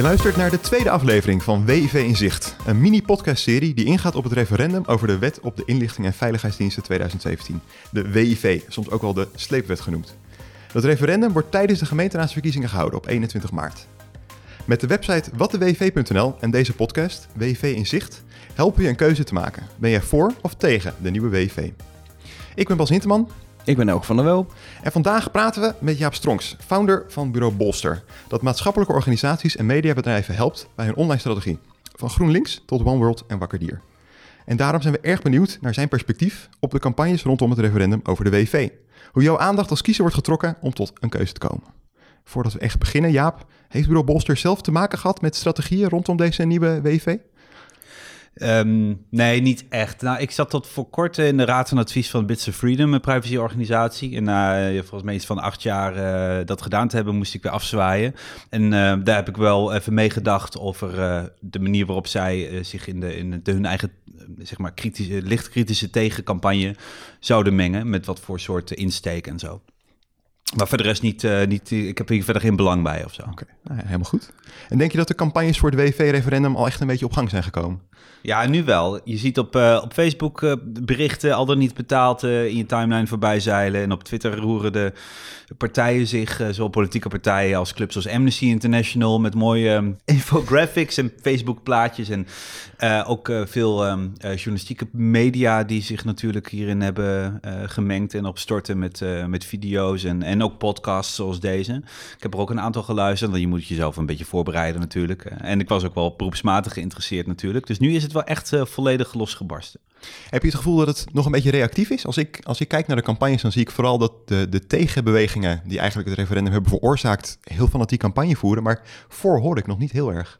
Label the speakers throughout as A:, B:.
A: Je luistert naar de tweede aflevering van WIV in Zicht, een mini-podcastserie die ingaat op het referendum over de Wet op de Inlichting en Veiligheidsdiensten 2017, de WIV, soms ook wel de sleepwet genoemd. Dat referendum wordt tijdens de gemeenteraadsverkiezingen gehouden op 21 maart. Met de website watdewiv.nl en deze podcast, WIV in Zicht, helpen je een keuze te maken. Ben jij voor of tegen de nieuwe WIV? Ik ben Bas Hinteman
B: Ik ben Elke van der Wel.
A: en vandaag praten we met Jaap Stronks, founder van bureau Bolster, dat maatschappelijke organisaties en mediabedrijven helpt bij hun online strategie. Van GroenLinks tot One World en Wakker Dier. En daarom zijn we erg benieuwd naar zijn perspectief op de campagnes rondom het referendum over de WV. Hoe jouw aandacht als kiezer wordt getrokken om tot een keuze te komen. Voordat we echt beginnen, Jaap, heeft bureau Bolster zelf te maken gehad met strategieën rondom deze nieuwe WV?
C: Ehm, nee, niet echt. Nou, ik zat tot voor kort in de Raad van Advies van Bits of Freedom, een privacyorganisatie. En na eh, volgens mij iets van acht jaar eh, dat gedaan te hebben, moest ik weer afzwaaien. En eh, daar heb ik wel even meegedacht over de manier waarop zij zich in, de, in de, hun eigen, zeg maar, kritische, tegencampagne zouden mengen. Met wat voor soort insteek en zo. Maar voor de rest niet, niet, ik heb hier verder geen belang bij of zo.
A: Oké, nou helemaal goed. En denk je dat de campagnes voor het WV-referendum al echt een beetje op gang zijn gekomen?
C: Ja, nu wel. Je ziet op, eh, op Facebook eh, berichten al dan niet betaald eh, in je timeline voorbij zeilen. En op Twitter roeren de partijen zich, zowel politieke partijen als clubs als Amnesty International, met mooie ehm, infographics en Facebook plaatjes. En ook veel ehm, eh, journalistieke media die zich natuurlijk hierin hebben gemengd en opstorten met, met video's en, en ook podcasts zoals deze. Ik heb er ook een aantal geluisterd, want je moet jezelf een beetje voorbereiden natuurlijk. En ik was ook wel beroepsmatig geïnteresseerd natuurlijk. Dus nu is het wel echt eh, volledig losgebarsten.
A: Heb je het gevoel dat het nog een beetje reactief is? Als ik, als ik kijk naar de campagnes, dan zie ik vooral dat de, de tegenbewegingen die eigenlijk het referendum hebben veroorzaakt, heel fanatiek campagne voeren. Maar voor hoor ik nog niet heel erg.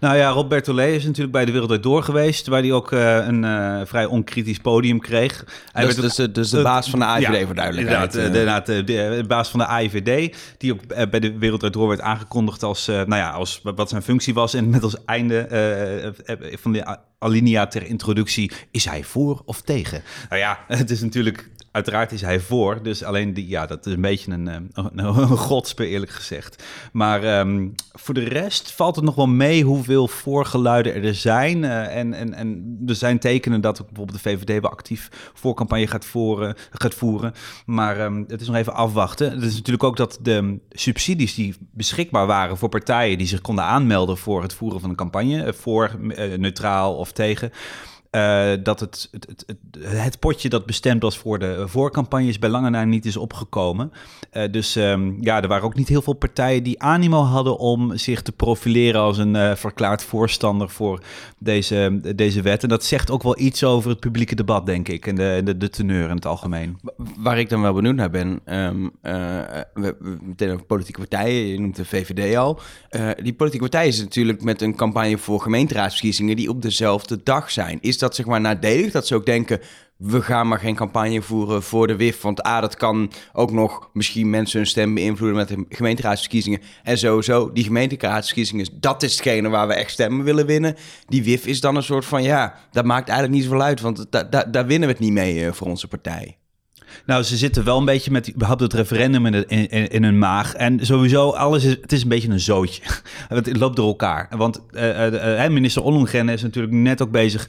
C: Nou ja, Rob Bertolet is natuurlijk bij de Wereld Door geweest, waar hij ook eh, een eh, vrij onkritisch podium kreeg. Hij
B: Dus,
C: werd ook-
B: dus, de- dus de baas van de AIVD
C: Ja,
B: voor duidelijkheid.
C: Inderdaad, eh, de, de baas van de AIVD, die ook bij de Wereld Door werd aangekondigd als, nou ja, als wat zijn functie was. En met als einde van de alinea ter introductie, is hij voor of tegen? Nou ja, het is natuurlijk, uiteraard is hij voor. Dus alleen, die, ja, dat is een beetje een, eh, een, eerlijk gezegd. Maar ehm, voor de rest valt het nog wel mee hoeveel voorgeluiden er zijn. eh, en, en, en er zijn tekenen dat ook bijvoorbeeld de VVD wel actief voorcampagne gaat, voeren, gaat voeren. Maar ehm, het is nog even afwachten. Het is natuurlijk ook dat de subsidies die beschikbaar waren voor partijen die zich konden aanmelden voor het voeren van een campagne, eh, voor neutraal of tegen. Eh, dat het, het, het, het, potje dat bestemd was voor de voorcampagnes bij lange na niet is opgekomen. Eh, dus ehm, ja, er waren ook niet heel veel partijen die animo hadden om zich te profileren als een eh, verklaard voorstander voor deze, deze wet. En dat zegt ook wel iets over het publieke debat, denk ik, en de, de, de teneur in het algemeen.
B: Waar ik dan wel benieuwd naar ben, eh, we, meteen over politieke partijen, je noemt de VVD al. Die politieke partijen is natuurlijk met een campagne voor gemeenteraadsverkiezingen die op dezelfde dag zijn. Is dat zeg maar nadelig dat ze ook denken, we gaan maar geen campagne voeren voor de WIF, want A, dat kan ook nog misschien mensen hun stem beïnvloeden met de gemeenteraadsverkiezingen. En sowieso, die gemeenteraadsverkiezingen, dat is hetgene waar we echt stemmen willen winnen. Die WIF is dan een soort van, ja, dat maakt eigenlijk niet zoveel uit, want da- da- daar winnen we het niet mee eh, voor onze partij.
C: Nou, ze zitten wel een beetje met überhaupt het referendum in, in, in, hun maag. En sowieso, alles is, het is een beetje een zootje. Het loopt door elkaar. Want eh, eh, eh, minister Ollongren is natuurlijk net ook bezig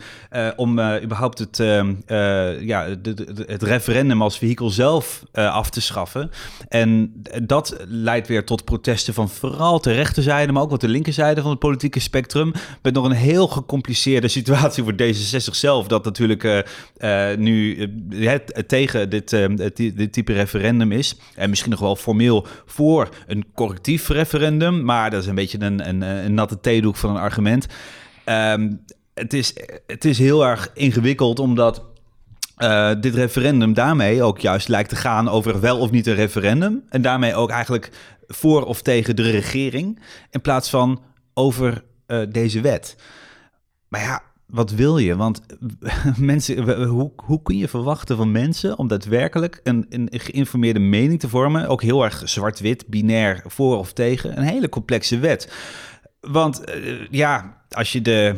C: om überhaupt het, eh, eh, ja, het referendum als vehikel zelf af te schaffen. En dat leidt weer tot protesten van vooral de rechterzijde, maar ook wat de linkerzijde van het politieke spectrum. Met nog een heel gecompliceerde situatie voor D66 zelf. Dat natuurlijk nu tegen dit, het- dit type referendum is. En misschien nog wel formeel voor een correctief referendum. Maar dat is een beetje een, een, een natte theedoek van een argument. Ehm, het, is, het is heel erg ingewikkeld, omdat eh, dit referendum daarmee ook juist lijkt te gaan over wel of niet een referendum. En daarmee ook eigenlijk voor of tegen de regering. In plaats van over eh, deze wet. Maar ja, wat wil je? Want mensen, hoe, hoe kun je verwachten van mensen om daadwerkelijk een, een geïnformeerde mening te vormen? Ook heel erg zwart-wit, binair, voor of tegen. Een hele complexe wet. Want eh, ja, als je de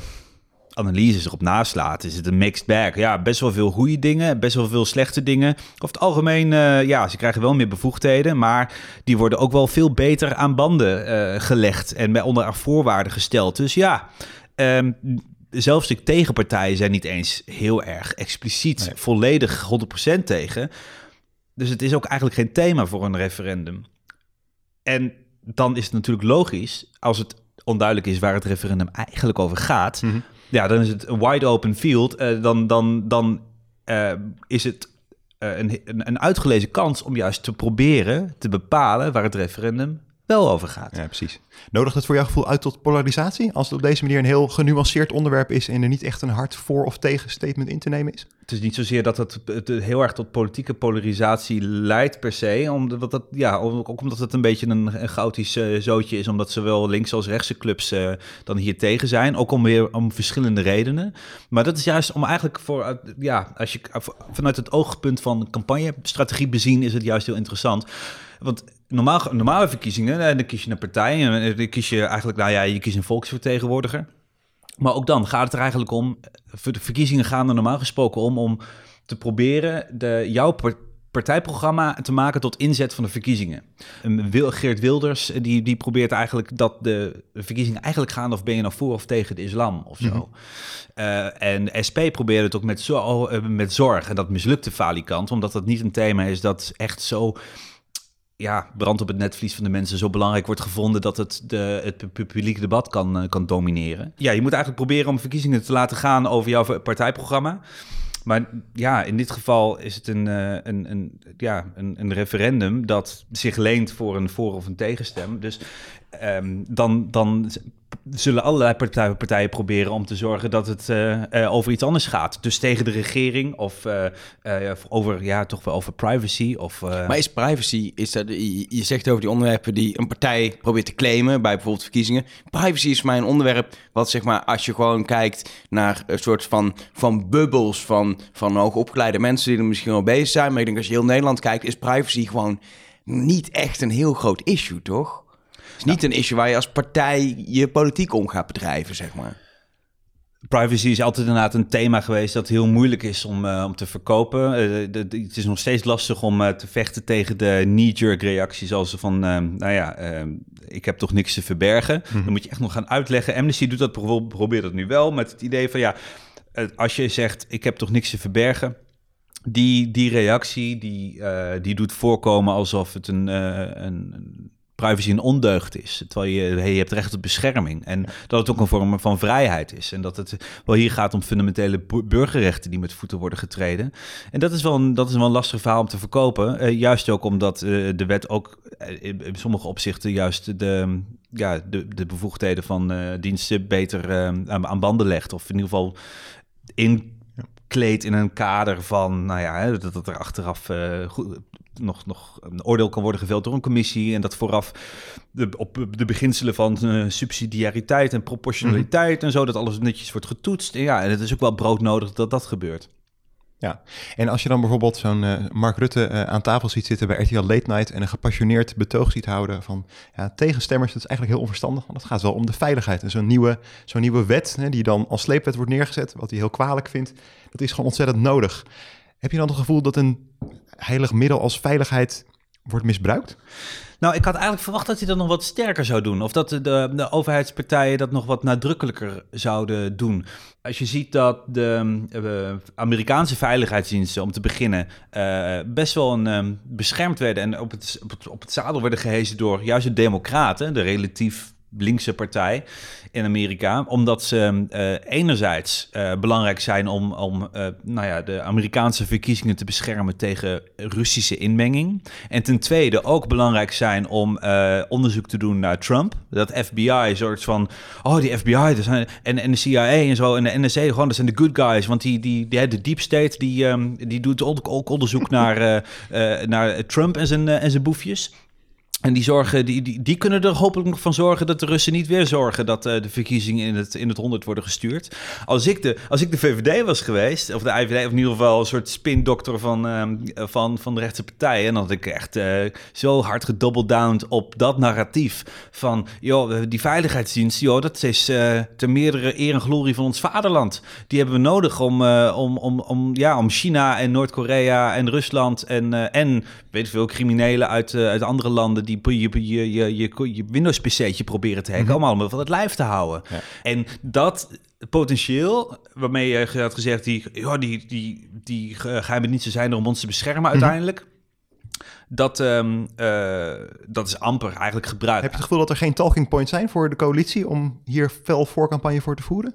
C: analyses erop naslaat, is het een mixed bag. Ja, best wel veel goede dingen, best wel veel slechte dingen. Over het algemeen, uh, ja, ze krijgen wel meer bevoegdheden, maar die worden ook wel veel beter aan banden uh, gelegd en onder voorwaarden gesteld. Dus ja, um, zelfs de tegenpartijen zijn niet eens heel erg expliciet nee. volledig 100% tegen. Dus het is ook eigenlijk geen thema voor een referendum. En dan is het natuurlijk logisch, als het onduidelijk is waar het referendum eigenlijk over gaat, mm -hmm. ja, dan is het een wide open field. Uh, dan dan, dan uh, is het uh, een, een uitgelezen kans om juist te proberen te bepalen waar het referendum wel over gaat.
A: Ja, precies. Nodigt het voor jouw gevoel uit tot polarisatie? Als het op deze manier een heel genuanceerd onderwerp is en er niet echt een hard voor- of tegen statement in te nemen is?
C: Het is niet zozeer dat het, het heel erg tot politieke polarisatie leidt per se. Omdat dat, ja, ook omdat het een beetje een, een chaotisch uh, zootje is. Omdat zowel links als rechtse clubs uh, dan hier tegen zijn. Ook om weer om verschillende redenen. Maar dat is juist om eigenlijk voor, ja, als je vanuit het oogpunt van campagnestrategie bezien, is het juist heel interessant. Want normaal, normale verkiezingen, dan kies je een partij en dan kies je eigenlijk, nou ja, je kiest een volksvertegenwoordiger. Maar ook dan gaat het er eigenlijk om, de verkiezingen gaan er normaal gesproken om, om te proberen de, jouw partijprogramma te maken tot inzet van de verkiezingen. Geert Wilders die, die probeert eigenlijk dat de verkiezingen eigenlijk gaan of ben je nou voor of tegen de islam of zo. Mm -hmm. uh, en SP probeerde het ook met, zo, met zorg en dat mislukte falikant, omdat dat niet een thema is dat echt zo ja, brand op het netvlies van de mensen zo belangrijk wordt gevonden dat het de, het publieke debat kan, kan domineren. Ja, je moet eigenlijk proberen om verkiezingen te laten gaan over jouw partijprogramma. Maar ja, in dit geval is het een, een, een, ja, een, een referendum dat zich leent voor een voor- of een tegenstem. Dus um, dan, dan zullen allerlei partijen, partijen, proberen om te zorgen dat het uh, uh, over iets anders gaat. Dus tegen de regering of uh, over, ja, toch wel over privacy. Of,
B: Maar is privacy, is dat, je, je zegt over die onderwerpen die een partij probeert te claimen bij bijvoorbeeld verkiezingen. Privacy is voor mij een onderwerp wat zeg maar, als je gewoon kijkt naar een soort van, van bubbels van, van hoogopgeleide mensen die er misschien wel bezig zijn. Maar ik denk als je heel Nederland kijkt, is privacy gewoon niet echt een heel groot issue, toch? Is niet een issue waar je als partij je politiek om gaat bedrijven, zeg maar.
C: Privacy is altijd inderdaad een thema geweest dat heel moeilijk is om, uh, om te verkopen. Uh, de, de, het is nog steeds lastig om uh, te vechten tegen de knee-jerk reacties als van, nou ja, ik heb toch niks te verbergen. Mm -hmm. Dan moet je echt nog gaan uitleggen. Amnesty doet dat, probeert dat nu wel met het idee van, ja, als je zegt, ik heb toch niks te verbergen, die, die reactie, die, die doet voorkomen alsof het een, een privacy een ondeugd is. Terwijl je, hey, je hebt recht op bescherming. En dat het ook een vorm van vrijheid is. En dat het wel hier gaat om fundamentele burgerrechten die met voeten worden getreden. En dat is wel een, dat is wel een lastig verhaal om te verkopen. Uh, juist ook omdat uh, de wet ook in, in, sommige opzichten juist de, ja, de, de bevoegdheden van uh, diensten beter aan, aan banden legt. Of in ieder geval in kleed in een kader van, nou ja, dat, dat er achteraf uh, goed, nog, nog een oordeel kan worden geveld door een commissie en dat vooraf de, op de beginselen van uh, subsidiariteit en proportionaliteit mm -hmm. en zo, dat alles netjes wordt getoetst. En ja, en het is ook wel broodnodig dat dat gebeurt.
A: Ja, en als je dan bijvoorbeeld zo'n uh, Mark Rutte uh, aan tafel ziet zitten bij RTL Late Night en een gepassioneerd betoog ziet houden van ja, tegenstemmers, dat is eigenlijk heel onverstandig, want het gaat wel om de veiligheid. En zo'n nieuwe, zo'n nieuwe wet, hè, die dan als sleepwet wordt neergezet, wat hij heel kwalijk vindt, dat is gewoon ontzettend nodig. Heb je dan het gevoel dat een heilig middel als veiligheid wordt misbruikt?
C: Nou, ik had eigenlijk verwacht dat hij dat nog wat sterker zou doen. Of dat de, de overheidspartijen dat nog wat nadrukkelijker zouden doen. Als je ziet dat de uh, Amerikaanse veiligheidsdiensten, om te beginnen, uh, best wel een, um, beschermd werden en op het, op, het, op het zadel werden gehezen door juist de Democraten, de relatief linkse partij in Amerika. Omdat ze uh, enerzijds uh, belangrijk zijn om, om uh, nou ja, de Amerikaanse verkiezingen te beschermen tegen Russische inmenging. En ten tweede ook belangrijk zijn om onderzoek te doen naar Trump. Dat FBI soort van, oh die FBI dat zijn, en, en de CIA en zo en de NSA, gewoon dat zijn de good guys. Want die, die, die, de deep state die, um, die doet ook, ook onderzoek naar, naar Trump en zijn, en zijn boefjes. En die, zorgen, die, die, die kunnen er hopelijk van zorgen dat de Russen niet weer zorgen dat uh, de verkiezingen in het, in het 100 worden gestuurd. Als ik, de, als ik de VVD was geweest, of de IVD, of in ieder geval een soort spindokter van, uh, van, van de rechtse partijen, dan had ik echt uh, zo hard gedoubledowned op dat narratief van, joh, die veiligheidsdienst, joh, dat is uh, ter meerdere eer en glorie van ons vaderland. Die hebben we nodig om, om, om, om, ja, om China en Noord-Korea en Rusland en, en weet veel, criminelen uit, uit andere landen die je, je, je, je, je Windows-PC'tje proberen te hacken, mm -hmm. allemaal van het lijf te houden. Ja. En dat potentieel, waarmee je had gezegd, die, ja, die, die, die geheime diensten zijn er om ons te beschermen uiteindelijk. Mm -hmm. Dat, um, uh, dat is amper eigenlijk gebruikt.
A: Heb je het gevoel dat er geen talking points zijn voor de coalitie om hier fel voorcampagne voor te voeren?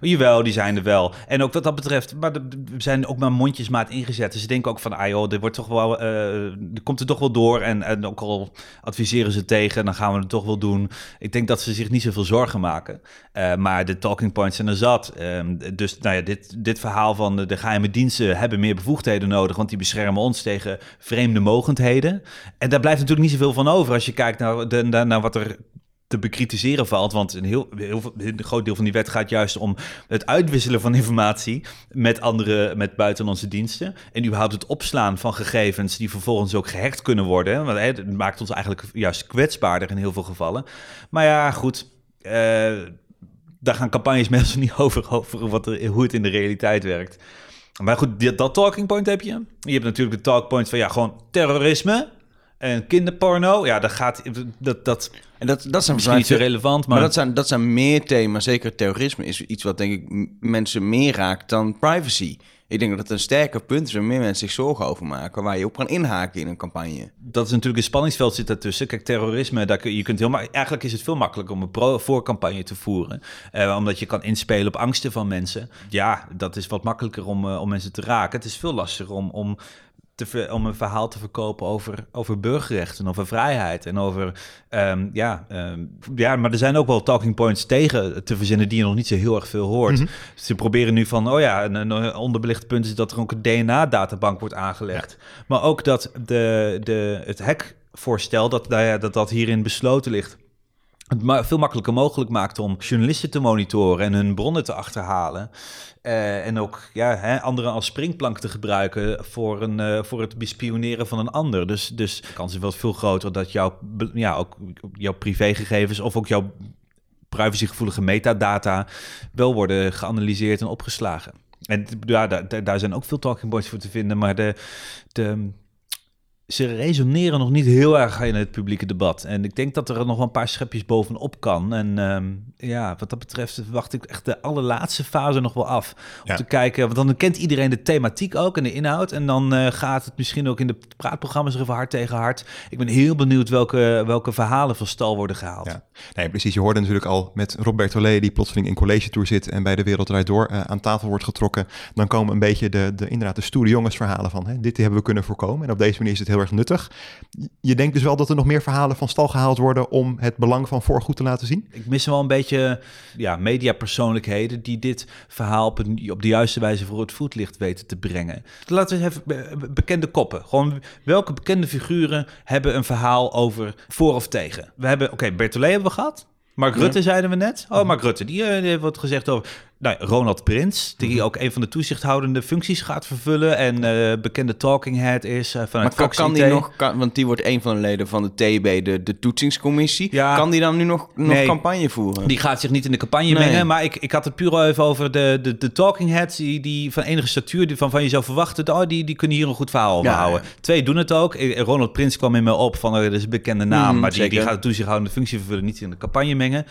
C: Jawel, die zijn er wel. En ook wat dat betreft, maar er zijn ook maar mondjesmaat ingezet. Dus ze denken ook van, ah joh, dit wordt toch wel, er komt er toch wel door. En, en ook al adviseren ze tegen, dan gaan we het toch wel doen. Ik denk dat ze zich niet zoveel zorgen maken. Uh, maar de talking points zijn er zat. Uh, dus nou ja, dit, dit verhaal van de, de geheime diensten hebben meer bevoegdheden nodig, want die beschermen ons tegen vreemde mogendheden. En daar blijft natuurlijk niet zoveel van over als je kijkt naar, de, naar wat er te bekritiseren valt. Want een heel, heel, groot deel van die wet gaat juist om het uitwisselen van informatie met andere, met buitenlandse diensten. En überhaupt het opslaan van gegevens die vervolgens ook gehackt kunnen worden. Want dat maakt ons eigenlijk juist kwetsbaarder in heel veel gevallen. Maar ja, goed. Uh, daar gaan campagnes mensen niet over, over wat er, hoe het in de realiteit werkt. Maar goed, dat talking point heb je. Je hebt natuurlijk de talk point van ja, gewoon terrorisme en kinderporno. Ja, dat gaat. Dat, dat,
B: en dat, dat zijn
C: misschien niet zo relevant, maar...
B: maar, dat, zijn, dat zijn meer thema's. Zeker terrorisme is iets wat denk ik mensen meer raakt dan privacy. Ik denk dat het een sterker punt is waar meer mensen zich zorgen over maken, waar je op kan inhaken in een campagne.
C: Dat is natuurlijk een spanningsveld zit daartussen. Kijk, terrorisme, daar kun, je kunt heel eigenlijk is het veel makkelijker om een pro-voorcampagne te voeren, eh, omdat je kan inspelen op angsten van mensen. Ja, dat is wat makkelijker om, uh, om mensen te raken. Het is veel lastiger om, om te, om een verhaal te verkopen over, over burgerrechten, over vrijheid en over, um, ja, um, ja, maar er zijn ook wel talking points tegen te verzinnen die je nog niet zo heel erg veel hoort. Mm -hmm. Ze proberen nu van, oh ja, een, een onderbelicht punt is dat er ook een DNA-databank wordt aangelegd. Ja. Maar ook dat de, de, het hekvoorstel, dat, nou ja, dat dat hierin besloten ligt het veel makkelijker mogelijk maakt om journalisten te monitoren en hun bronnen te achterhalen. Uh, en ook ja, hè, anderen als springplank te gebruiken voor, een, uh, voor het bespioneren van een ander. Dus, dus de kans is wel veel groter dat jouw, ja, ook jouw privégegevens of ook jouw privacygevoelige metadata wel worden geanalyseerd en opgeslagen. En daar, daar zijn ook veel talking points voor te vinden, maar de, de, ze resoneren nog niet heel erg in het publieke debat. En ik denk dat er nog een paar schepjes bovenop kan. En um, ja, wat dat betreft wacht ik echt de allerlaatste fase nog wel af. Om ja. te kijken, want dan kent iedereen de thematiek ook en de inhoud. En dan uh, gaat het misschien ook in de praatprogramma's even hard tegen hard. Ik ben heel benieuwd welke, welke verhalen van stal worden gehaald.
A: Ja. Nee, precies. Je hoorde natuurlijk al met Robert Olé, die plotseling in college tour zit en bij de Wereld Draait Door uh, aan tafel wordt getrokken. Dan komen een beetje de, de inderdaad de stoere jongensverhalen van, hè, dit hebben we kunnen voorkomen. En op deze manier is het heel erg nuttig. Je denkt dus wel dat er nog meer verhalen van stal gehaald worden om het belang van voorgoed te laten zien?
C: Ik mis wel een beetje ja, mediapersoonlijkheden die dit verhaal op, een, op de juiste wijze voor het voetlicht weten te brengen. Laten we even bekende koppen. Gewoon welke bekende figuren hebben een verhaal over voor of tegen? We hebben, oké, okay, Bertolet hebben we gehad. Mark ja. Rutte zeiden we net. Oh, Mark Rutte, die, die heeft wat gezegd over nou, Ronald Prins, die mm-hmm. ook een van de toezichthoudende functies gaat vervullen en uh, bekende talking head is uh, vanuit
B: maar kan, kan die nog, kan, want die wordt een van de leden van de TB, de, de toetsingscommissie. Ja, kan die dan nu nog, nog nee, campagne voeren?
C: Die gaat zich niet in de campagne nee. mengen, maar ik, ik had het puur even over de, de, de talking heads die, die van enige statuur, die van, van je zou verwachten, oh, die, die kunnen hier een goed verhaal over ja, houden. Ja. Twee doen het ook. Ronald Prins kwam in me op van, uh, dat is een bekende naam, mm, maar die, die gaat de toezichthoudende functie vervullen, niet in de campagne mengen.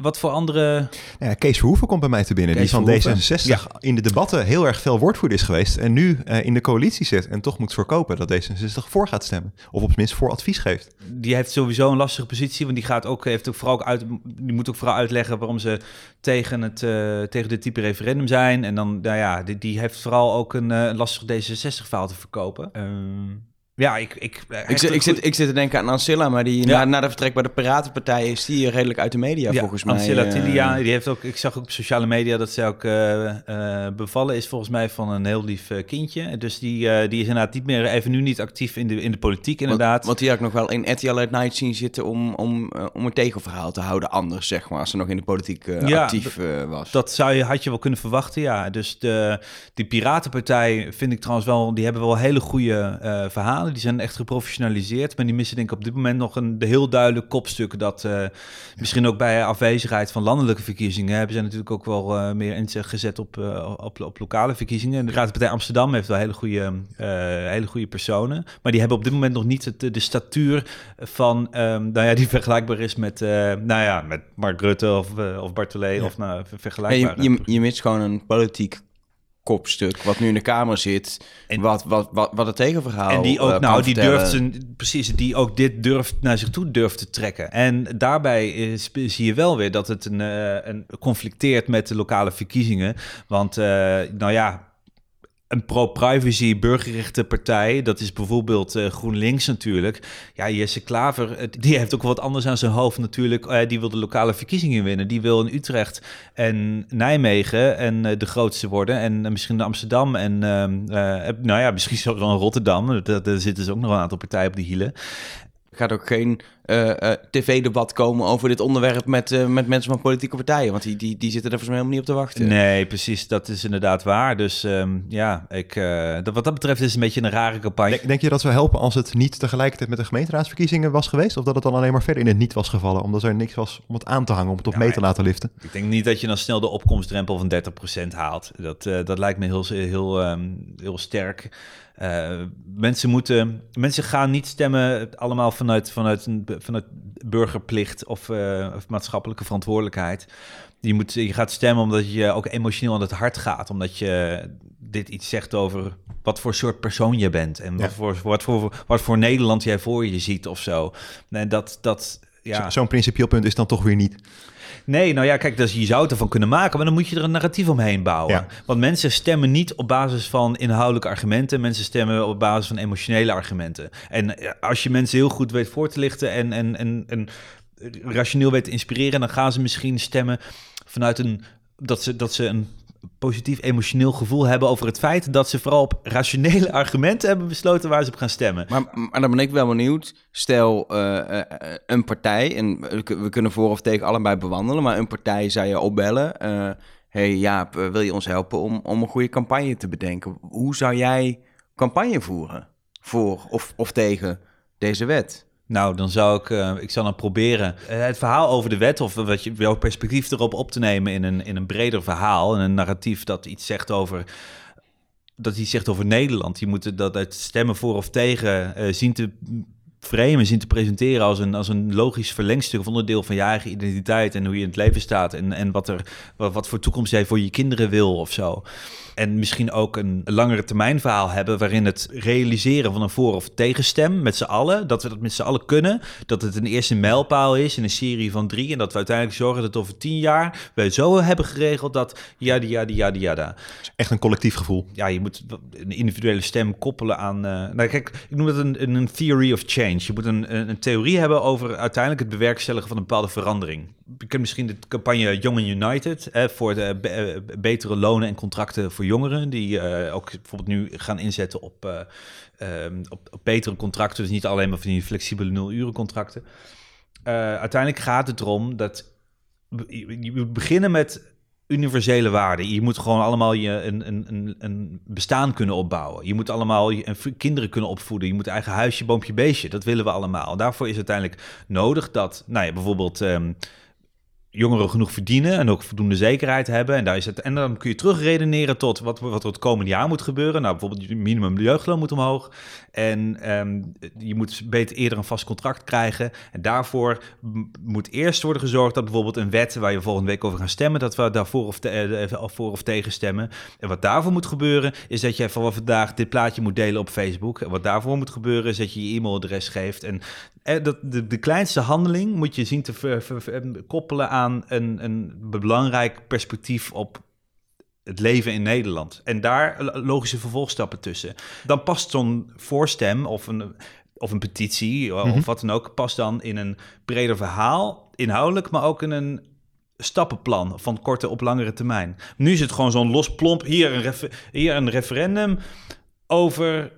C: Wat voor andere...
A: Ja, Kees Verhoeven komt bij mij te binnen. Kees die van D66 ja. in de debatten heel erg veel woordvoerder is geweest. En nu uh, in de coalitie zit en toch moet voorkopen dat D66 voor gaat stemmen. Of op zijn minst voor advies geeft.
C: Die heeft sowieso een lastige positie. Want die, gaat ook, heeft ook vooral uit, die moet ook vooral uitleggen waarom ze tegen, het, uh, tegen dit type referendum zijn. En dan, nou ja, die, die heeft vooral ook een uh, lastig D66-verhaal te verkopen. Um, Ja, ik... Ik,
B: ik, zit, ik, zit, ik zit te denken aan Ancilla, maar die na, na de vertrek bij de Piratenpartij is die redelijk uit de media volgens mij.
C: Ancilla uh, Tilia, die heeft ook... Ik zag ook op sociale media dat ze ook bevallen is volgens mij van een heel lief kindje. Dus die, die is inderdaad niet meer, even nu niet actief in de, in de politiek inderdaad. Want,
B: want die had ik nog wel in RTL at Night zien zitten om, om, om een tegenverhaal te houden anders, zeg maar, als ze nog in de politiek actief was.
C: Dat zou je, had je wel kunnen verwachten, ja. Dus de, die Piratenpartij vind ik trouwens wel, die hebben wel hele goede verhalen. Die zijn echt geprofessionaliseerd. Maar die missen denk ik op dit moment nog een heel duidelijk kopstuk. Dat uh, misschien ook bij afwezigheid van landelijke verkiezingen... hebben ze natuurlijk ook wel uh, meer inzet gezet op, uh, op, op, lokale verkiezingen. De Raadpartij Amsterdam heeft wel hele goede, hele goede personen. Maar die hebben op dit moment nog niet het, de statuur van... Um, nou ja, die vergelijkbaar is met, nou ja, met Mark Rutte of, of Bartolet. Ja. Of nou, vergelijkbaar.
B: je, je, je mist gewoon een politiek kopstuk wat nu in de Kamer zit, en wat, wat, wat, wat het tegenverhaal
C: En die ook, uh, nou, die durft zijn, precies, die ook dit durft naar zich toe durft te trekken. En daarbij is, zie je wel weer dat het een, uh, een conflicteert met de lokale verkiezingen. Want, uh, nou ja, een pro-privacy burgerrechte partij, dat is bijvoorbeeld uh, GroenLinks natuurlijk. Ja, Jesse Klaver, die heeft ook wat anders aan zijn hoofd natuurlijk. Uh, die wil de lokale verkiezingen winnen. Die wil in Utrecht en Nijmegen en de grootste worden. En misschien Amsterdam en ehm, nou ja, misschien zo Rotterdam. Daar zitten ze ook nog een aantal partijen op de hielen
B: gaat ook geen tv-debat komen over dit onderwerp met, uh, met mensen van politieke partijen. Want die, die, die zitten er volgens mij helemaal niet op te wachten.
C: Nee, precies. Dat is inderdaad waar. Dus um, ja, ik, wat dat betreft is het een beetje een rare campagne.
A: Denk, denk, je dat zou helpen als het niet tegelijkertijd met de gemeenteraadsverkiezingen was geweest? Of dat het dan alleen maar verder in het niet was gevallen? Omdat er niks was om het aan te hangen, om het op ja, mee te laten liften?
C: Ik denk niet dat je dan snel de opkomstdrempel van 30% haalt. Dat, dat lijkt me heel, heel, um, heel sterk. Uh, mensen, moeten, mensen gaan niet stemmen allemaal vanuit, vanuit, een, vanuit burgerplicht of, uh, of maatschappelijke verantwoordelijkheid. Je, moet, je gaat stemmen omdat je ook emotioneel aan het hart gaat. Omdat je dit iets zegt over wat voor soort persoon je bent. En ja. wat, voor, wat, voor, wat voor Nederland jij voor je ziet of zo. En dat, dat, ja.
A: Zo'n principieel punt is dan toch weer niet.
C: Nee, nou ja, kijk, dus je zou het ervan kunnen maken, maar dan moet je er een narratief omheen bouwen. Ja. Want mensen stemmen niet op basis van inhoudelijke argumenten, mensen stemmen op basis van emotionele argumenten. En als je mensen heel goed weet voor te lichten en, en, en, en rationeel weet te inspireren, dan gaan ze misschien stemmen vanuit een dat ze, dat ze een positief emotioneel gevoel hebben over het feit dat ze vooral op rationele argumenten hebben besloten waar ze op gaan stemmen.
B: Maar, dan ben ik wel benieuwd. Stel uh, uh, een partij, en we kunnen voor of tegen allebei bewandelen, maar een partij zou je opbellen. Uh, hey Jaap, wil je ons helpen om, om een goede campagne te bedenken? Hoe zou jij campagne voeren voor of, of tegen deze wet?
C: Nou, dan zou ik, uh, ik zal dan proberen uh, het verhaal over de wet of wat je, jouw perspectief erop op te nemen in een, in een breder verhaal, in een narratief dat iets zegt over dat iets zegt over Nederland. Je moet dat uit stemmen voor of tegen uh, zien te framen, zien te presenteren als een, als een logisch verlengstuk of onderdeel van je eigen identiteit en hoe je in het leven staat en, en wat, er, wat, wat voor toekomst jij voor je kinderen wil of zo. En misschien ook een langere termijn verhaal hebben waarin het realiseren van een voor- of tegenstem met z'n allen, dat we dat met z'n allen kunnen, dat het een eerste mijlpaal is in een serie van drie en dat we uiteindelijk zorgen dat over tien jaar we zo hebben geregeld dat ja, ja, ja, ja, ja.
A: Echt een collectief gevoel.
C: Ja, je moet een individuele stem koppelen aan. Uh, nou, kijk, ik noem het een, een theory of change. Je moet een, een, een theorie hebben over uiteindelijk het bewerkstelligen van een bepaalde verandering je kent misschien de campagne Young and United hè, voor de eh, betere lonen en contracten voor jongeren, die uh, ook bijvoorbeeld nu gaan inzetten op, um, op, op, betere contracten, dus niet alleen maar van die flexibele nul-uren contracten. uiteindelijk gaat het erom dat je moet beginnen met universele waarden. Je moet gewoon allemaal je een, een, een bestaan kunnen opbouwen. Je moet allemaal je, kinderen kunnen opvoeden. Je moet eigen huisje, boompje, beestje. Dat willen we allemaal. Daarvoor is uiteindelijk nodig dat, nou ja, bijvoorbeeld. Um, jongeren genoeg verdienen en ook voldoende zekerheid hebben. En, daar is het, en dan kun je terugredeneren tot wat, wat er het komende jaar moet gebeuren. Nou, bijvoorbeeld je minimum jeugdloon moet omhoog. En um, je moet beter eerder een vast contract krijgen. En daarvoor moet eerst worden gezorgd dat bijvoorbeeld een wet waar je volgende week over gaan stemmen, dat we daarvoor of, te, uh, voor of tegen stemmen. En wat daarvoor moet gebeuren, is dat jij vanaf vandaag dit plaatje moet delen op Facebook. En wat daarvoor moet gebeuren, is dat je je e-mailadres geeft. En eh, dat, de, de kleinste handeling moet je zien te ver, ver, ver, koppelen aan een, een belangrijk perspectief op het leven in Nederland. En daar logische vervolgstappen tussen. Dan past zo'n voorstem of een, of een petitie of
A: Mhm.
C: wat dan ook, past dan in een breder verhaal, inhoudelijk, maar ook in een stappenplan van korte op langere termijn. Nu is het gewoon zo'n los plomp, hier een, hier een referendum over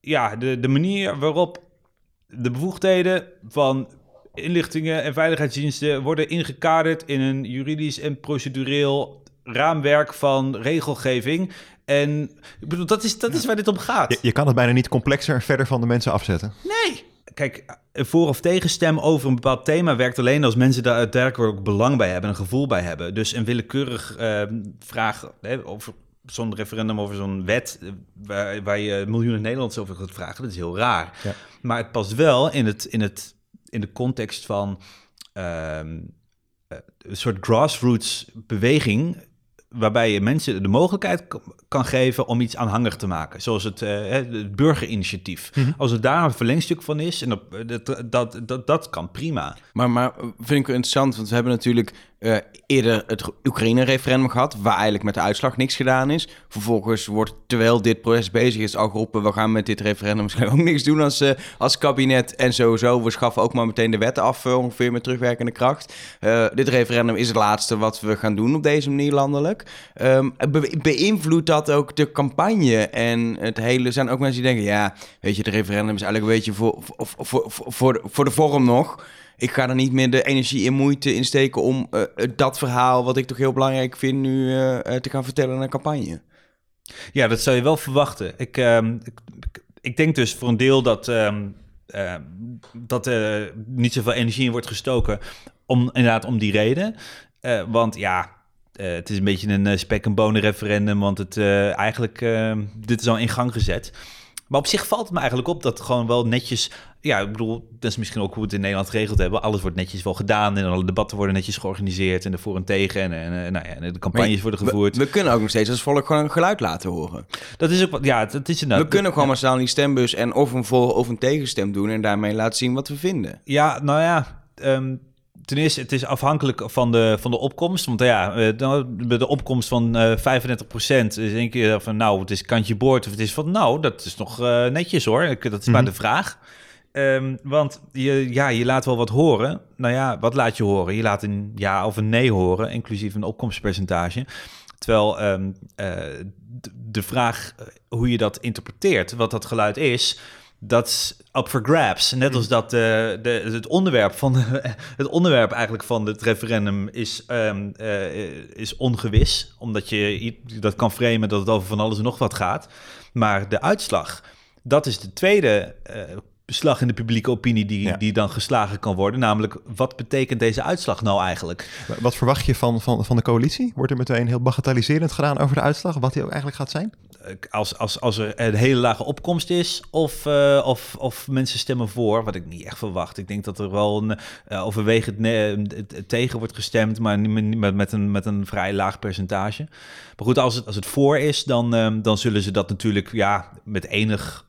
C: ja, de, de manier waarop de bevoegdheden van inlichtingen en veiligheidsdiensten worden ingekaderd in een juridisch en procedureel raamwerk van regelgeving. En ik bedoel, dat is, dat is waar dit om gaat.
A: Je, je kan het bijna niet complexer en verder van de mensen afzetten.
C: Nee. Kijk, een voor- of tegenstem over een bepaald thema werkt alleen als mensen daar daadwerkelijk ook belang bij hebben, een gevoel bij hebben. Dus een willekeurig eh, vraag hè, over zo'n referendum, over zo'n wet, eh, waar, waar je miljoenen Nederlanders over gaat vragen, dat is heel raar.
A: Ja.
C: Maar het past wel in, het, in, het, in de context van ehm, eh, een soort grassroots beweging waarbij je mensen de mogelijkheid kan geven om iets aanhangig te maken. Zoals het, eh, hè, het burgerinitiatief. Als het daar een verlengstuk van is, en dat, dat, dat, dat, dat kan prima.
B: Maar, maar vind ik wel interessant, want we hebben natuurlijk eh, eerder het Oekraïne-referendum gehad, waar eigenlijk met de uitslag niks gedaan is. Vervolgens wordt, terwijl dit proces bezig is, al geroepen, we gaan met dit referendum ook niks doen als, eh, als kabinet. En sowieso, we schaffen ook maar meteen de wet af, eh, ongeveer met terugwerkende kracht. Dit referendum is het laatste wat we gaan doen op deze manier landelijk. Ehm, be- beïnvloedt dat ook de campagne en het hele... zijn ook mensen die denken, ja, weet je, het referendum is eigenlijk een beetje voor, voor, voor, voor, voor de vorm nog... Ik ga er niet meer de energie en moeite in steken om eh, dat verhaal, wat ik toch heel belangrijk vind, nu eh, eh, te gaan vertellen in een campagne.
C: Ja, dat zou je wel verwachten. Ik, ehm, ik, denk dus voor een deel dat, ehm, ehm, dat er niet zoveel energie in wordt gestoken. Om, inderdaad, om die reden. Eh, want ja, eh, het is een beetje een eh, spek en bonen referendum. Want het eh, eigenlijk, dit is al in gang gezet. Maar op zich valt het me eigenlijk op dat gewoon wel netjes... Ja, ik bedoel, dat is misschien ook hoe we het in Nederland geregeld hebben. Alles wordt netjes wel gedaan en alle debatten worden netjes georganiseerd. En de voor en tegen en, en, nou ja, en de campagnes worden gevoerd.
B: We, we kunnen ook nog steeds als volk gewoon een geluid laten horen.
C: dat is ook wat, ja, dat is inderdaad...
B: we kunnen gewoon maar staan die stembus en of een voor of een tegenstem doen en daarmee laten zien wat we vinden.
C: Ja, nou ja, ehm, ten eerste, het is afhankelijk van de, van de opkomst. Want ja, eh, bij de opkomst van eh 35% is één keer van, nou, het is kantje boord. Of het is van, nou, dat is nog eh, netjes hoor. Dat is maar
A: Mhm.
C: de vraag. Ehm, want je, ja, je laat wel wat horen. Nou ja, wat laat je horen? Je laat een ja of een nee horen, inclusief een opkomstpercentage. Terwijl ehm, eh, de, de vraag eh, hoe je dat interpreteert, wat dat geluid is, dat is up for grabs. Net als dat eh, de, het, onderwerp van het onderwerp eigenlijk van het referendum is, ehm, eh, is ongewis. Omdat je dat kan framen dat het over van alles en nog wat gaat. Maar de uitslag, dat is de tweede eh, beslag in de publieke opinie die,
A: Ja.
C: die dan geslagen kan worden. Namelijk, wat betekent deze uitslag nou eigenlijk?
A: Wat verwacht je van, van, van de coalitie? Wordt er meteen heel bagatelliserend gedaan over de uitslag? Wat die ook eigenlijk gaat zijn?
C: Eh, Als, als, als er een hele lage opkomst is of, eh, of, of mensen stemmen voor, wat ik niet echt verwacht. Ik denk dat er wel een eh, overwegend tegen wordt gestemd, maar met, met, een, met een vrij laag percentage. Maar goed, als het, als het voor is, dan, dan zullen ze dat natuurlijk ja, met enig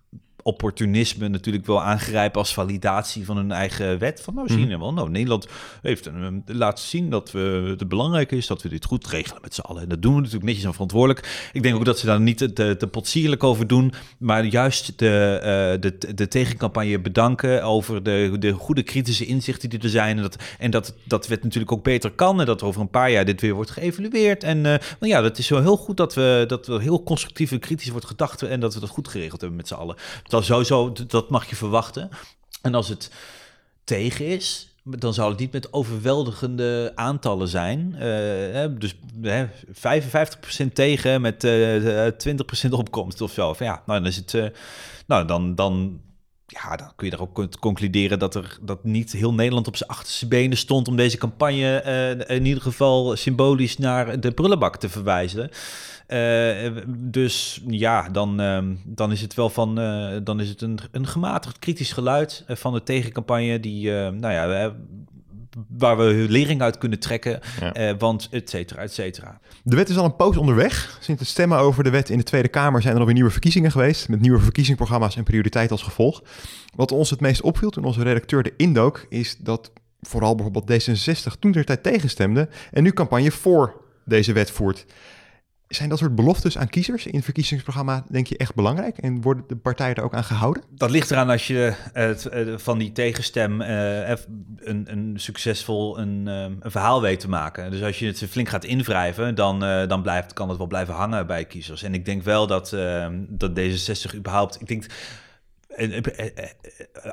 C: opportunisme natuurlijk wel aangrijpen als validatie van hun eigen wet. Van nou, zien we wel. Nou, Nederland heeft een, eh, laten zien dat we, het belangrijk is dat we dit goed regelen met z'n allen. En dat doen we natuurlijk netjes en verantwoordelijk. Ik denk ook dat ze daar niet te, te, potsierlijk over doen, maar juist de, eh, de, de tegencampagne bedanken over de, de goede kritische inzichten die er zijn. En dat, en dat, dat het natuurlijk ook beter kan en dat over een paar jaar dit weer wordt geëvalueerd. En nou ja, dat is wel heel goed dat we dat we heel constructief en kritisch wordt gedacht en dat we dat goed geregeld hebben met z'n allen. Dat, sowieso, dat mag je verwachten. En als het tegen is, dan zou het niet met overweldigende aantallen zijn. Eh, dus hè, 55% tegen met eh 20% opkomst of zo. Ja, nou, dan is het. eh, nou, dan, dan, ja, dan kun je er ook concluderen dat er dat niet heel Nederland op zijn achterste benen stond om deze campagne eh, in ieder geval symbolisch naar de prullenbak te verwijzen. Eh, dus ja, dan, ehm, dan is het wel van, eh, dan is het een, een gematigd kritisch geluid van de tegencampagne die, nou ja, eh, waar we lering uit kunnen trekken,
A: Ja.
C: eh, want et cetera, et cetera.
A: De wet is al een poos onderweg. Sinds het stemmen over de wet in de Tweede Kamer zijn er alweer nieuwe verkiezingen geweest. Met nieuwe verkiezingsprogramma's en prioriteiten als gevolg. Wat ons het meest opviel toen onze redacteur de indook, is dat vooral bijvoorbeeld D66 toen ter tijd tegenstemde en nu campagne voor deze wet voert. Zijn dat soort beloftes aan kiezers in het verkiezingsprogramma, denk je, echt belangrijk? En worden de partijen er ook aan gehouden?
C: Dat ligt eraan als je eh, van die tegenstem uh, een, een, succesvol een, een, verhaal weet te maken. Dus als je het flink gaat invrijven, dan, dan blijft, kan het wel blijven hangen bij kiezers. En ik denk wel dat, dat D66 überhaupt... Ik denk eh, eh, eh,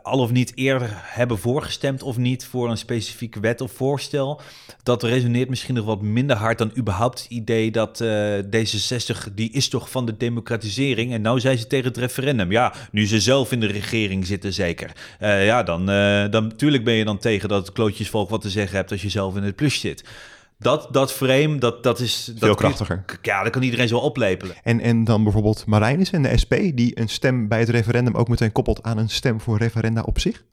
C: al of niet eerder hebben voorgestemd of niet voor een specifieke wet of voorstel. Dat resoneert misschien nog wat minder hard dan überhaupt het idee dat uh, D66, die is toch van de democratisering. En nou zijn ze tegen het referendum. Ja, nu ze zelf in de regering zitten zeker. Ja, dan, uh, dan natuurlijk ben je dan tegen dat het klootjesvolk wat te zeggen hebt als je zelf in het plus zit dat, dat frame, dat, dat is... Dat
A: Veel krachtiger.
C: ja, dat kan iedereen zo oplepelen.
A: En, en dan bijvoorbeeld Marijnis en de SP... die een stem bij het referendum ook meteen koppelt aan een stem voor referenda op zich?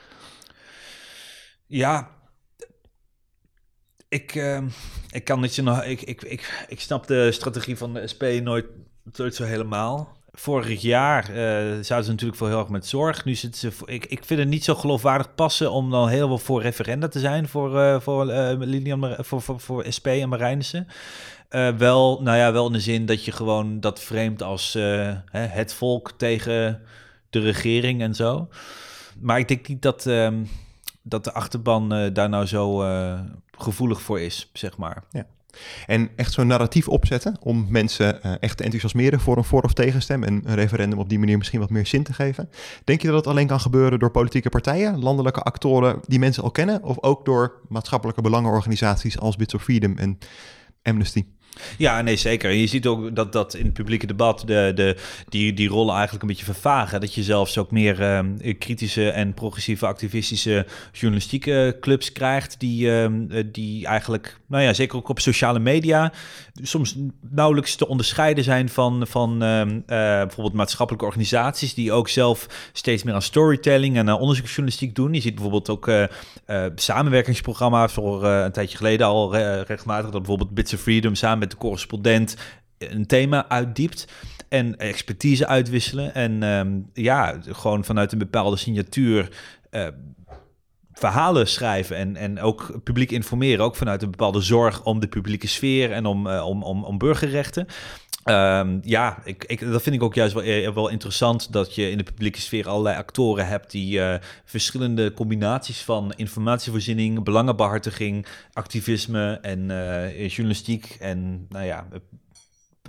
C: Ja, ik, uh, ik kan niet zo nog... Ik, ik, ik, ik snap de strategie van de SP nooit, nooit zo helemaal. Vorig jaar uh, zouden ze natuurlijk voor heel erg met zorg. Nu zitten ze. Voor, ik, ik vind het niet zo geloofwaardig passen om dan heel veel voor referenda te zijn voor, uh, voor, uh, Lilian, voor, voor, voor SP en Marijnissen. wel, nou ja, wel in de zin dat je gewoon dat vreemd als hè, het volk tegen de regering en zo. Maar ik denk niet dat, ehm, dat de achterban daar nou zo gevoelig voor is, zeg maar.
A: Ja. En echt zo'n narratief opzetten om mensen uh, echt te enthousiasmeren voor een voor- of tegenstem en een referendum op die manier misschien wat meer zin te geven. Denk je dat dat alleen kan gebeuren door politieke partijen, landelijke actoren die mensen al kennen, of ook door maatschappelijke belangenorganisaties als Bits of Freedom en Amnesty?
C: Ja, nee, zeker. Je ziet ook dat, dat in het publieke debat de, de, die, die rollen eigenlijk een beetje vervagen. Dat je zelfs ook meer uh, kritische en progressieve activistische journalistieke clubs krijgt. Die, uh, die eigenlijk, nou ja, zeker ook op sociale media, soms nauwelijks te onderscheiden zijn van, van uh, bijvoorbeeld maatschappelijke organisaties. Die ook zelf steeds meer aan storytelling en onderzoeksjournalistiek doen. Je ziet bijvoorbeeld ook uh, samenwerkingsprogramma's voor een tijdje geleden al regelmatig. Dat bijvoorbeeld Bits of Freedom samen met de correspondent een thema uitdiept en expertise uitwisselen. En ehm, ja, gewoon vanuit een bepaalde signatuur uh, verhalen schrijven en, en ook publiek informeren. Ook vanuit een bepaalde zorg om de publieke sfeer en om, uh, om, om, om burgerrechten. Um, ja, ik, ik, dat vind ik ook juist wel, eh, wel interessant dat je in de publieke sfeer allerlei actoren hebt die uh, verschillende combinaties van informatievoorziening, belangenbehartiging, activisme en uh, journalistiek en nou ja,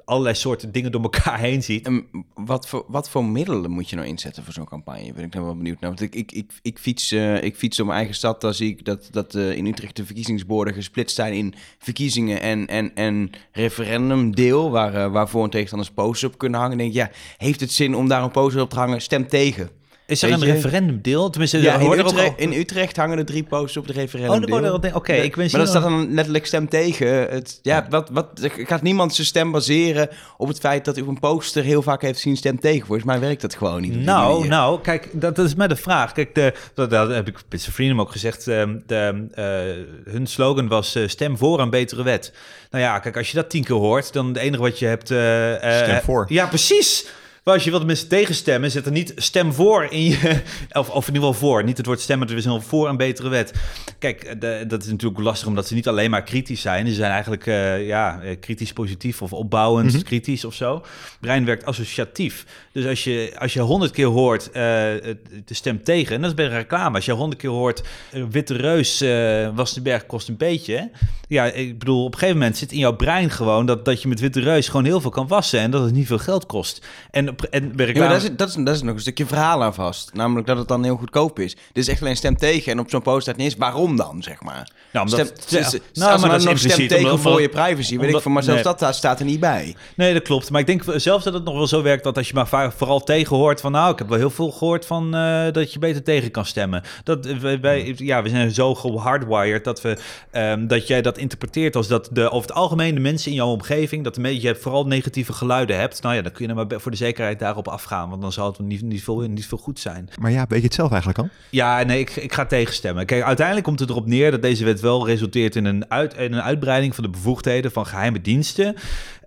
C: allerlei soorten dingen door elkaar heen ziet.
B: En wat voor, wat voor middelen moet je nou inzetten voor zo'n campagne? Ben ik nou wel benieuwd naar. Want ik, ik, ik, ik, fiets, uh, ik fiets door mijn eigen stad. Dan zie ik dat, dat uh, in Utrecht de verkiezingsborden gesplitst zijn in verkiezingen en, en, en referendumdeel. Waar, uh, waar voor- en tegenstanders posters op kunnen hangen. denk ik, ja, heeft het zin om daar een poster op te hangen? Stem tegen.
C: Is er
B: Weet
C: een
B: je?
C: referendumdeel? Tenminste,
B: Ja, in
C: er ook
B: Utrecht,
C: al-
B: in Utrecht hangen er drie posters op de
C: Oh,
B: referendumdeel.
C: dan wordt er- oké. ik wens
B: maar dat staat dan letterlijk stem tegen. Het, ja, Wat, wat, gaat niemand zijn stem baseren op het feit dat u op een poster heel vaak heeft zien stem tegen? Volgens mij werkt dat gewoon niet. op die
C: Nou,
B: manier.
C: nou, kijk, dat, dat is met de vraag. Kijk, de, dat, dat heb ik met zijn vrienden ook gezegd. ehm, de, eh, hun slogan was eh, stem voor een betere wet. Nou ja, kijk, als je dat tien keer hoort, dan het enige wat je hebt... eh, eh,
A: Stem voor.
C: Ja, precies. Maar als je wilt mensen tegenstemmen, zet er niet stem voor in je... Of, of in ieder geval voor. Niet het woord stemmen, er is wel voor een betere wet. Kijk, eh, de, dat is natuurlijk lastig, omdat ze niet alleen maar kritisch zijn. Ze zijn eigenlijk eh, ja, eh, kritisch positief of opbouwend
A: Mhm.
C: kritisch of zo. Brein werkt associatief. Dus als je als je honderd keer hoort eh, de stem tegen, en dat is bij een reclame. Als je honderd keer hoort Witte Reus, eh was de berg kost een beetje. Ja, ik bedoel, op een gegeven moment zit in jouw brein gewoon dat, dat je met Witte Reus gewoon heel veel kan wassen en dat het niet veel geld kost. En, op- en bij
B: Ja,
C: reclame...
B: daar, is, dat, is, daar is nog een stukje verhaal aan vast. Namelijk dat het dan heel goedkoop is. Dit is echt alleen stem tegen. En op zo'n poster staat niet eens waarom dan, zeg maar.
C: Nou, omdat-
B: stem,
C: ja. Nou,
B: als
C: maar dat is
B: nog stem tegen
C: omdat-
B: voor je privacy, weet ik
C: omdat-
B: van. Maar zelfs
C: nee.
B: dat staat er niet bij.
C: Nee, dat klopt. Maar ik denk zelfs dat het nog wel zo werkt dat als je maar vooral tegen hoort van nou, ik heb wel heel veel gehoord van eh, dat je beter tegen kan stemmen. Dat eh, wij, wij- ja, we zijn zo gehardwired dat we ehm, dat jij dat interpreteert als dat de over het algemeen de mensen in jouw omgeving dat je vooral negatieve geluiden hebt. Nou ja, dan kun je er maar voor de zekerheid daarop afgaan, want dan zal het niet, niet, veel, niet veel goed zijn.
A: Maar ja, weet je het zelf eigenlijk al?
C: Ja, nee, ik, ik ga tegenstemmen. Kijk, uiteindelijk komt het erop neer dat deze wet wel resulteert in een, uit, in een uitbreiding van de bevoegdheden van geheime diensten.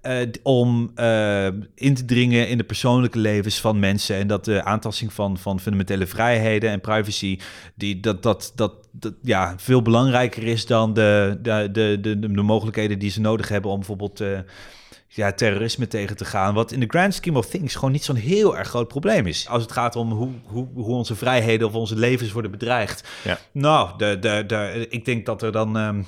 C: eh, om eh, in te dringen in de persoonlijke levens van mensen. En dat de aantasting van, van fundamentele vrijheden en privacy. Die, dat, dat, dat, dat ja, veel belangrijker is dan de, de, de, de, de mogelijkheden die ze nodig hebben om bijvoorbeeld. eh, ja, terrorisme tegen te gaan. Wat in de grand scheme of things gewoon niet zo'n heel erg groot probleem is. Als het gaat om hoe, hoe, hoe onze vrijheden of onze levens worden bedreigd.
A: Ja.
C: Nou, de, de, de, ik denk dat er dan... ehm,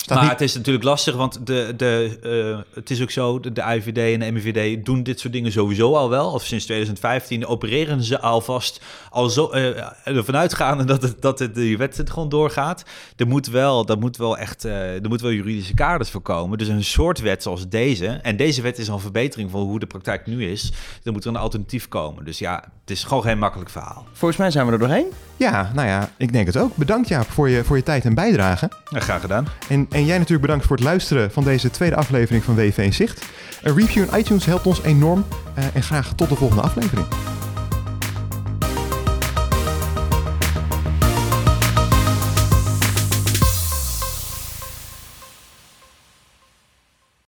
A: Staat
C: maar
A: niet-
C: het is natuurlijk lastig, want de, de, eh, het is ook zo, de, de IVD en de MIVD doen dit soort dingen sowieso al wel. Of sinds 2015 opereren ze alvast al zo, eh, ervan uitgaande dat, het, dat het, die wet het gewoon doorgaat. Er moet wel, dat moet wel echt, eh, er moet wel juridische kaders voor komen. Dus een soort wet zoals deze, en deze wet is al een verbetering van hoe de praktijk nu is, dan moet er een alternatief komen. Dus ja, het is gewoon geen makkelijk verhaal.
B: Volgens mij zijn we er doorheen.
A: Ja, nou ja, ik denk het ook. Bedankt Jaap voor je, voor je tijd en bijdrage.
C: Ja, graag gedaan.
A: En, en jij natuurlijk bedankt voor het luisteren van deze tweede aflevering van WV in Zicht. Een review in iTunes helpt ons enorm. eh, en graag tot de volgende aflevering.